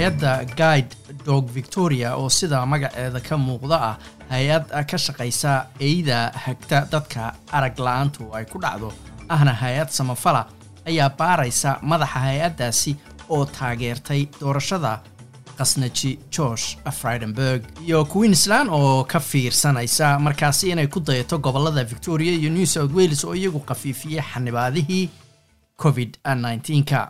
hay'adda guide dog victoria oo sida magaceeda ka muuqda ah hay'ad ka shaqaysa eyda hagta dadka arag la'aantu ay ku dhacdo. Ahna hay'ad samafala ayaa baaraysa madaxa hay'addaasi oo taageertay doorashada qasnaji george fridenberg iyo queensland oo ka fiirsanaysa markaasi inay ku dayato gobollada victoria iyo new south wales oo iyagu qafiifiyey xanibaadihii covid-19-ka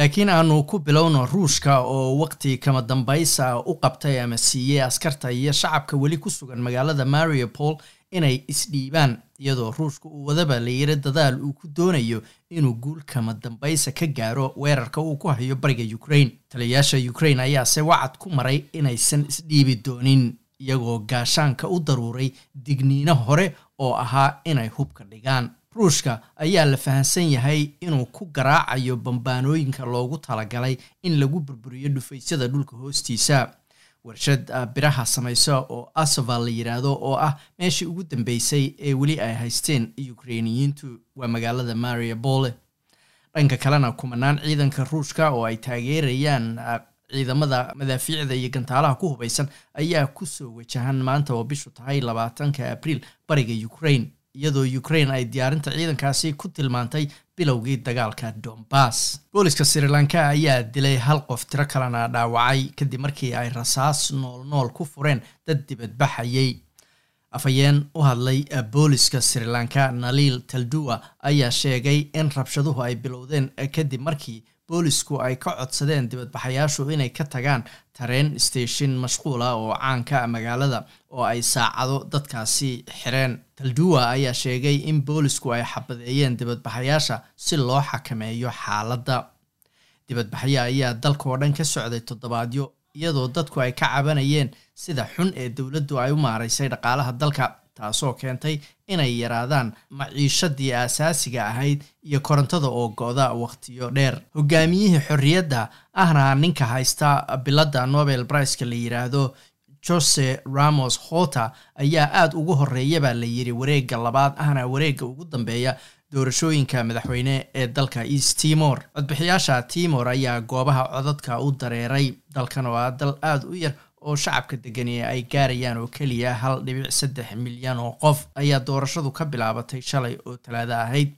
laakiin aanu ku bilowno ruushka oo waqti kama dambaysa u qabtay ama siiyey askarta iyo shacabka weli ku sugan magaalada mariupol inay isdhiibaan iyadoo ruushka uu wadaba la yiri dadaal uu ku doonayo inuu guul kama dambaysa ka gaaro weerarka uu ku hayo bariga ukraine. Taliyayaasha ukraine ayaase wacad ku maray inaysan isdhiibi doonin iyagoo gaashaanka u daruuray digniino hore oo ahaa inay hubka dhigaan ruushka ayaa la fahamsan yahay inuu ku garaacayo bambaanooyinka loogu talagalay in lagu burburiyo dhufaysyada dhulka hoostiisa. Warshad biraha samaysa oo asoval la yidhaahdo oo ah meeshii ugu dambeysay ee weli ay haysteen ukrainiyiintu waa magaalada mariupole dhanka kalena kumanaan ciidanka ruushka oo ay taageerayaan ciidamada madaafiicda iyo gantaalaha ku hubaysan ayaa ku soo wajahan maanta oo bishu tahay labaatanka abriil bariga ukraine iyadoo ukraine ay diyaarinta ciidankaasi ku tilmaantay bilowgii dagaalka dombas booliska sri lanka ayaa dilay hal qof tiro kalena dhaawacay kadib markii ay rasaas nool nool ku fureen dad dibadbaxayay afhayeen u hadlay booliska sri lanka naliil talduwa ayaa sheegay in rabshaduhu ay bilowdeen kadib markii boolisku ay ka codsadeen dibadbaxayaashu inay ka tagaan tareen station mashquula oo caanka magaalada oo ay saacado dadkaasi xireen. Talduwa ayaa sheegay in boolisku ay xabadeeyeen dibadbaxayaasha si loo xakameeyo xaaladda. Dibadbaxyo ayaa dalka oo dhan ka socday toddobaadyo iyadoo dadku ay ka cabanayeen sida xun ee dowladdu ay u maaraysay dhaqaalaha dalka taasoo keentay inay yaraadaan maciishadii aasaasiga ahayd iyo korontada oo go-da wakhtiyo dheer. Hogaamiyihii xorriyadda ahna ninka haysta biladda nobel briceka la yidhaahdo jose ramos hota ayaa aada ugu horreeya baa la yidhi wareegga labaad ahna wareegga ugu dambeeya doorashooyinka madaxweyne ee dalka east timor. Codbixiyaasha timor ayaa goobaha codadka u dareeray dalkan oo ah dal aada u yar oo shacabka degani ay gaarayaan oo keliya hal dhibic saddex milyan oo qof ayaa doorashadu ka bilaabatay shalay oo talaado ahayd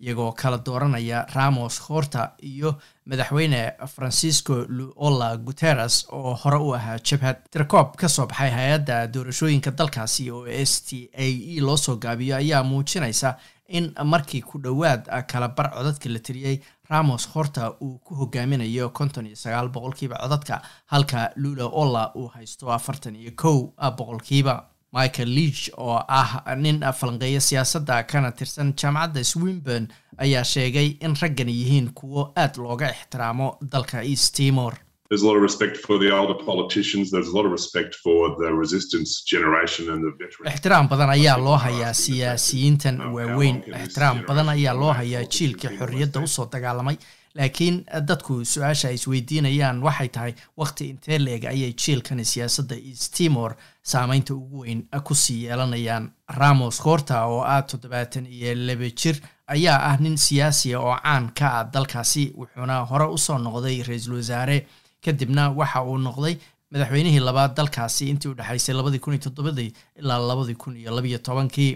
iyagoo kala dooranaya ramos horta iyo madaxweyne francisco luola guteres oo hore u ahaa jabhad. Tirkoob ka soo baxay hay'adda doorashooyinka dalkaasi oo s t a e loo soo gaabiyo ayaa muujinaysa in markii ku dhowaad kala bar codadka la tiriyey ramos horta uu ku hogaaminayo konton iyo sagaal boqolkiiba codadka halka lula olla uu haysto afartan iyo kow boqolkiiba. Michael leach oo ah nin falanqeeya siyaasadda kana tirsan jaamacadda swinburne ayaa sheegay in raggan yihiin kuwo aad looga ixtiraamo dalka east timor There's a lot of respect for the older politicians. There's a lot of respect for the resistance generation and the veterans. ixtiraam badan ayaa loo hayaa siyaasiyiintan waaweyn ixtiraam badan ayaa loo hayaa jiilka xorriyadda u soo dagaalamay laakiin dadku su'aasha ay isweydiinayaan waxay tahay waqti intee leeg ayay jiilkani siyaasadda east timor saameynta ugu weyn ku sii yeelanayaan ramos horta oo ah toddobaatan iyo laba jir ayaa ah nin siyaasiya oo caan ka ah dalkaasi wuxuuna hore u soo noqday ra'iisul wasaare kadibna waxa uu noqday madaxweynihii labaad dalkaasi intii u dhexaysay labadii kun iyo toddobadii ilaa labadii kun iyo labiyo tobankii.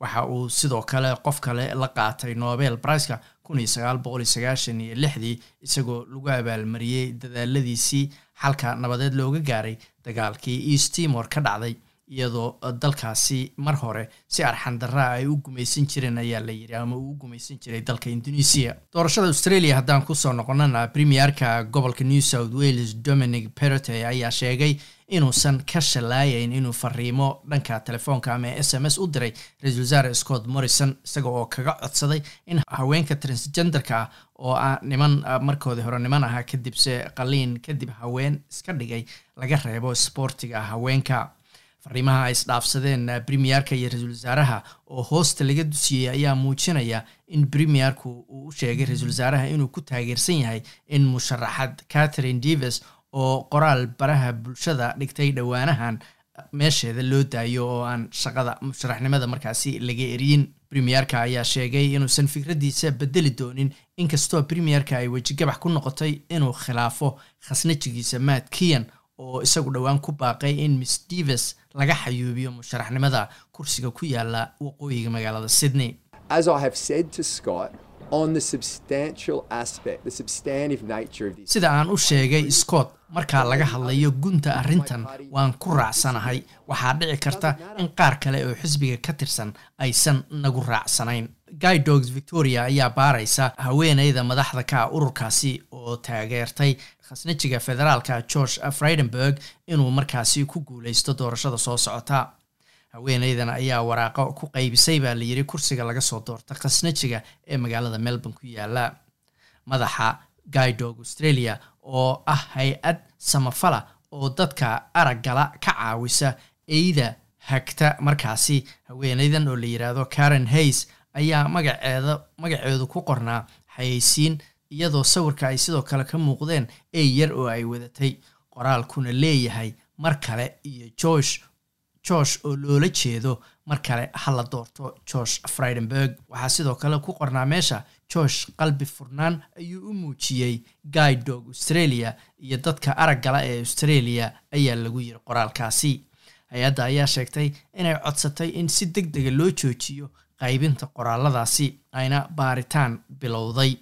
Waxa uu sidoo kale qof kale la qaatay nobel briceka kun iyo sagaal boqol iyo sagaashan iyo lixdii isagoo lagu abaalmariyey dadaaladiisii xalka nabadeed looga gaaray dagaalkii east timor ka dhacday iyadoo dalkaasi mar hore si arxandaraa ay u gumaysan jireen ayaa la yidhi ama uu u gumaysan jiray dalka indonesia. Doorashada australia haddaan ku soo noqonana premierka gobolka new south wales dominic perote ayaa sheegay inuusan ka shalaayayn inuu fariimo dhanka telefoonka ama s m s u diray ra'iisul wasaare scott morrison isaga oo kaga codsaday in haweenka transgenderka ah oo ah niman markoodii hore niman ahaa kadibse qaliin kadib haween iska dhigay laga reebo sboortiga haweenka fariimaha ay isdhaafsadeen premierka iyo ra'iisul wasaaraha oo hoosta laga dusiyey ayaa muujinaya in premierku uu u sheegay ra'iisul wasaaraha inuu ku taageersan yahay in musharaxad catherine davis oo qoraal baraha bulshada dhigtay dhowaanahan meesheeda loo daayo oo aan shaqada musharaxnimada markaasi laga eriyin. Premierka ayaa sheegay inuusan fikraddiisa bedeli doonin inkastoo premierka ay wejigabax ku noqotay inuu khilaafo khasnajigiisa matt kian oo isagu dhowaan ku baaqay in miss devers laga xayuubiyo musharaxnimada kursiga ku yaalla waqooyiga magaalada sydney Sida aan u sheegay scott markaa laga hadlayo gunta arrintan waan ku raacsanahay. Waxaa dhici karta in qaar kale oo xisbiga ka tirsan aysan nagu raacsanayn. Guy dogs victoria ayaa baaraysa haweeneyda madaxda ka ah ururkaasi oo taageertay khasnajiga federaalka george freidenberg inuu markaasi ku guuleysto doorashada soo socota haweeneydan ayaa waraaqo ku qaybisay baa layidhi kursiga laga soo doorta khasnajiga ee magaalada melbourne ku yaalla madaxa guidog australia oo ah hay'ad samafala oo dadka araggala ka caawisa eyda hagta. Markaasi haweeneydan oo la yidhaahdo karen hays ayaa magaceeda magaceedu ku qornaa xayeysiin iyadoo sawirka ay sidoo kale ka muuqdeen ey yar oo ay wadatay. Qoraalkuna leeyahay mar kale iyo george george oo loola jeedo. Mar kale ha la doorto george freidenberg waxaa sidoo kale ku qornaa meesha george qalbi furnaan ayuu u muujiyey. Guidog australia iyo dadka araggala ee australia ayaa lagu yiri qoraalkaasi. Hay'adda ayaa sheegtay inay codsatay in si deg dega loo joojiyo qaybinta qoraaladaasi ayna baaritaan bilowday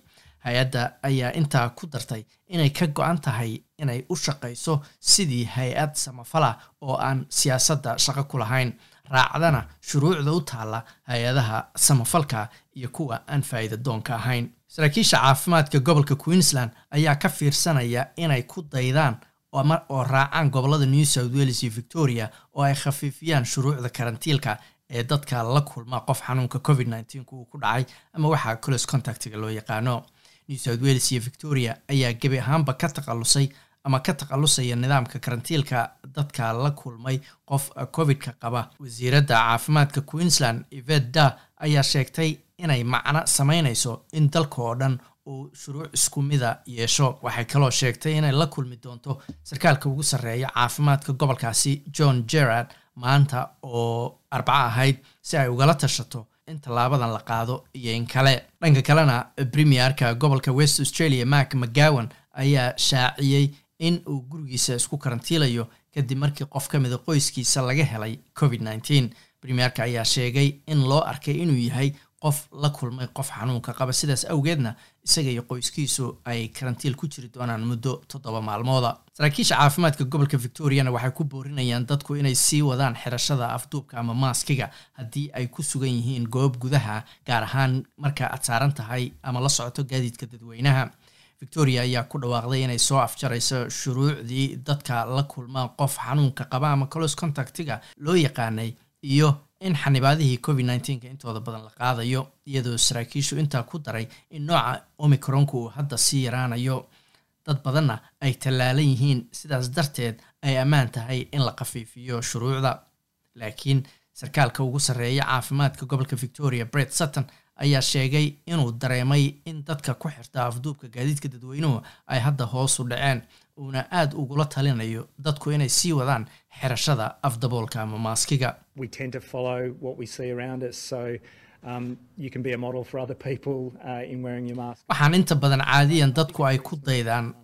hay'adda ayaa intaa ku dartay inay ka go-an tahay inay u shaqayso sidii hay'ad samafala oo aan siyaasadda shaqo ku lahayn. Raacdana shuruucda u taalla hay'adaha samafalka iyo kuwa aan faa'iida doonka ahayn. Saraakiisha caafimaadka gobolka queensland ayaa ka fiirsanaya inay ku daydaan oo raacaan gobollada new south wales iyo victoria oo ay khafiifiyaan shuruucda karantiilka ee dadka la kulma qof xanuunka covid uu ku dhacay. Ama waxaa close contactiga loo yaqaano new south wales iyo victoria ayaa gebi ahaanba ka takhalusay ama ka takhalusaya nidaamka karantiilka dadka la kulmay qof covid-ka qaba. Wasiiradda caafimaadka queensland eved da ayaa sheegtay inay macno sameynayso in dalka oo dhan uu shuruuc isku mida yeesho. Waxay kaloo sheegtay inay la kulmi doonto sarkaalka ugu sarreeya caafimaadka gobolkaasi john gerard maanta oo arbaco ahayd si ay ugala tashato in tallaabadan la qaado iyo in kale. Dhanka kalena premierka gobolka west australia mark mcgowan ayaa shaaciyey in uu gurigiisa isku karantiilayo kadib markii qof ka mida qoyskiisa laga helay covid premierka ayaa sheegay in loo arkay inuu yahay qof la kulmay qof xanuunka qaba. Sidaas awgeedna isaga iyo qoyskiisu ay karantiil ku jiri doonaan muddo toddoba maalmooda. Saraakiisha caafimaadka gobolka victoriana waxay ku boorinayaan dadku inay sii wadaan xirashada afduubka ama maaskiga haddii ay ku sugan yihiin goob gudaha gaar ahaan marka aad saaran tahay ama la socoto gaadiidka dadweynaha. Victoria ayaa ku dhawaaqday inay soo afjarayso shuruucdii dadka la kulma qof xanuunka qaba ama close contactiga loo yaqaanay iyo in xanibaadihii covid nneteenka intooda badan la qaadayo iyadoo saraakiishu intaa ku daray in nooca omicronka uu hadda sii yaraanayo. Dad badanna ay tallaalan yihiin sidaas darteed ay ammaan tahay in la khafiifiyo shuruucda. Laakiin sarkaalka ugu sarreeya caafimaadka gobolka victoria bret sutton ayaa sheegay inuu dareemay in dadka ku xirta afduubka gaadiidka dadweynuhu ay hadda hoos u dhaceen uuna aada ugula talinayo dadku inay sii wadaan xirashada afdaboolka ama maaskiga. Waxaan inta badan caadiyan dadku ay ku daydaan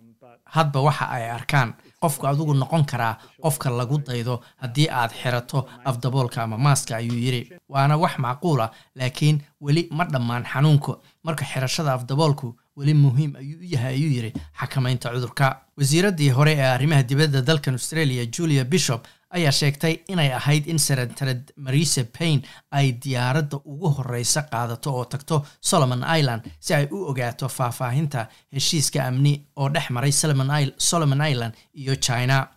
hadba waxa ay arkaan. Qofku adigu noqon karaa qofka lagu daydo haddii aad xirato afdaboolka ama maaska ayuu yidhi waana wax macquula laakiin weli ma dhammaan xanuunka marka xirashada afdaboolku weli muhiim ayuu u yahay ayuu yidhi xakamaynta cudurka. Wasiiraddii hore ee arrimaha dibadda dalkan australia julia bishop ayaa sheegtay inay ahayd in senatarad marisa paine ay diyaaradda ugu horeysa qaadato oo tagto solomon island si ay u ogaato faahfaahinta heshiiska amni oo dhex maray solomon island iyo china.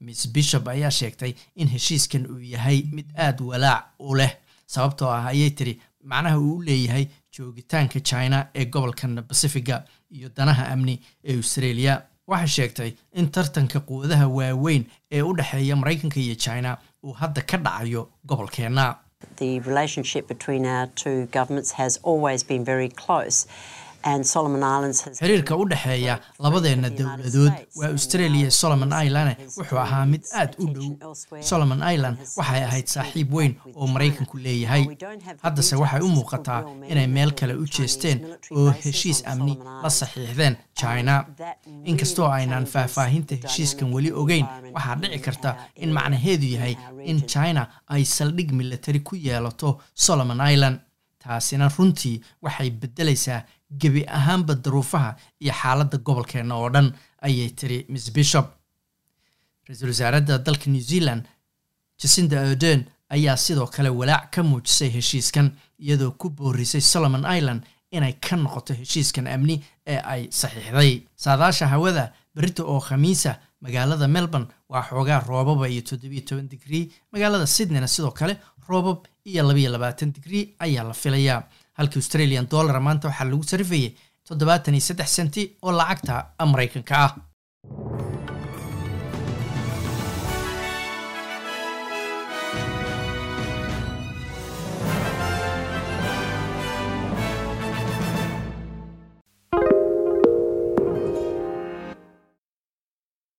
Miss bishop ayaa sheegtay in heshiiskan uu yahay mid aada walaac u leh sababtoo ah ayay tiri macnaha uu u leeyahay joogitaanka china ee gobolkan bacifiga iyo danaha amni ee australia. Waxay sheegtay in tartanka quwadaha waaweyn ee u dhexeeya maraykanka iyo china uu hadda ka dhacayo gobolkeenna Xiriirka u dhexeeya labadeenna dowladood waa australia solomon island. wuxuu ahaa mid aad u dhow. solomon island waxay ahayd saaxiib weyn oo maraykanku leeyahay. Haddase waxay u muuqataa inay meel kale u jeesteen oo heshiis amni la saxiixdeen china. inkastoo aynaan faahfaahinta heshiiskan weli ogeyn waxaa dhici karta in macnaheedu yahay in china ay saldhig milatari ku yeelato solomon island taasina runtii waxay beddelaysaa gebi ahaanba daruufaha iyo xaaladda gobolkeenna oo dhan ayay tiri miss bishop. Ra'iisul wasaaradda dalka new zealand jacinda orden ayaa sidoo kale walaac ka muujisay heshiiskan iyadoo ku boorisay solomon island inay ka noqoto heshiiskan amni ee ay saxiixday. Saadaasha hawada berita oo khamiisa magaalada melbourne waa xoogaa roobaba iyo toddobiyo toban digrii magaalada sydneyna sidoo kale roobab iyo labayo labaatan digrii ayaa la filayaa. Halkii australian dollara maanta waxaa lagu sarifayay toddobaatan iyo saddex senti oo lacagta maraykanka ah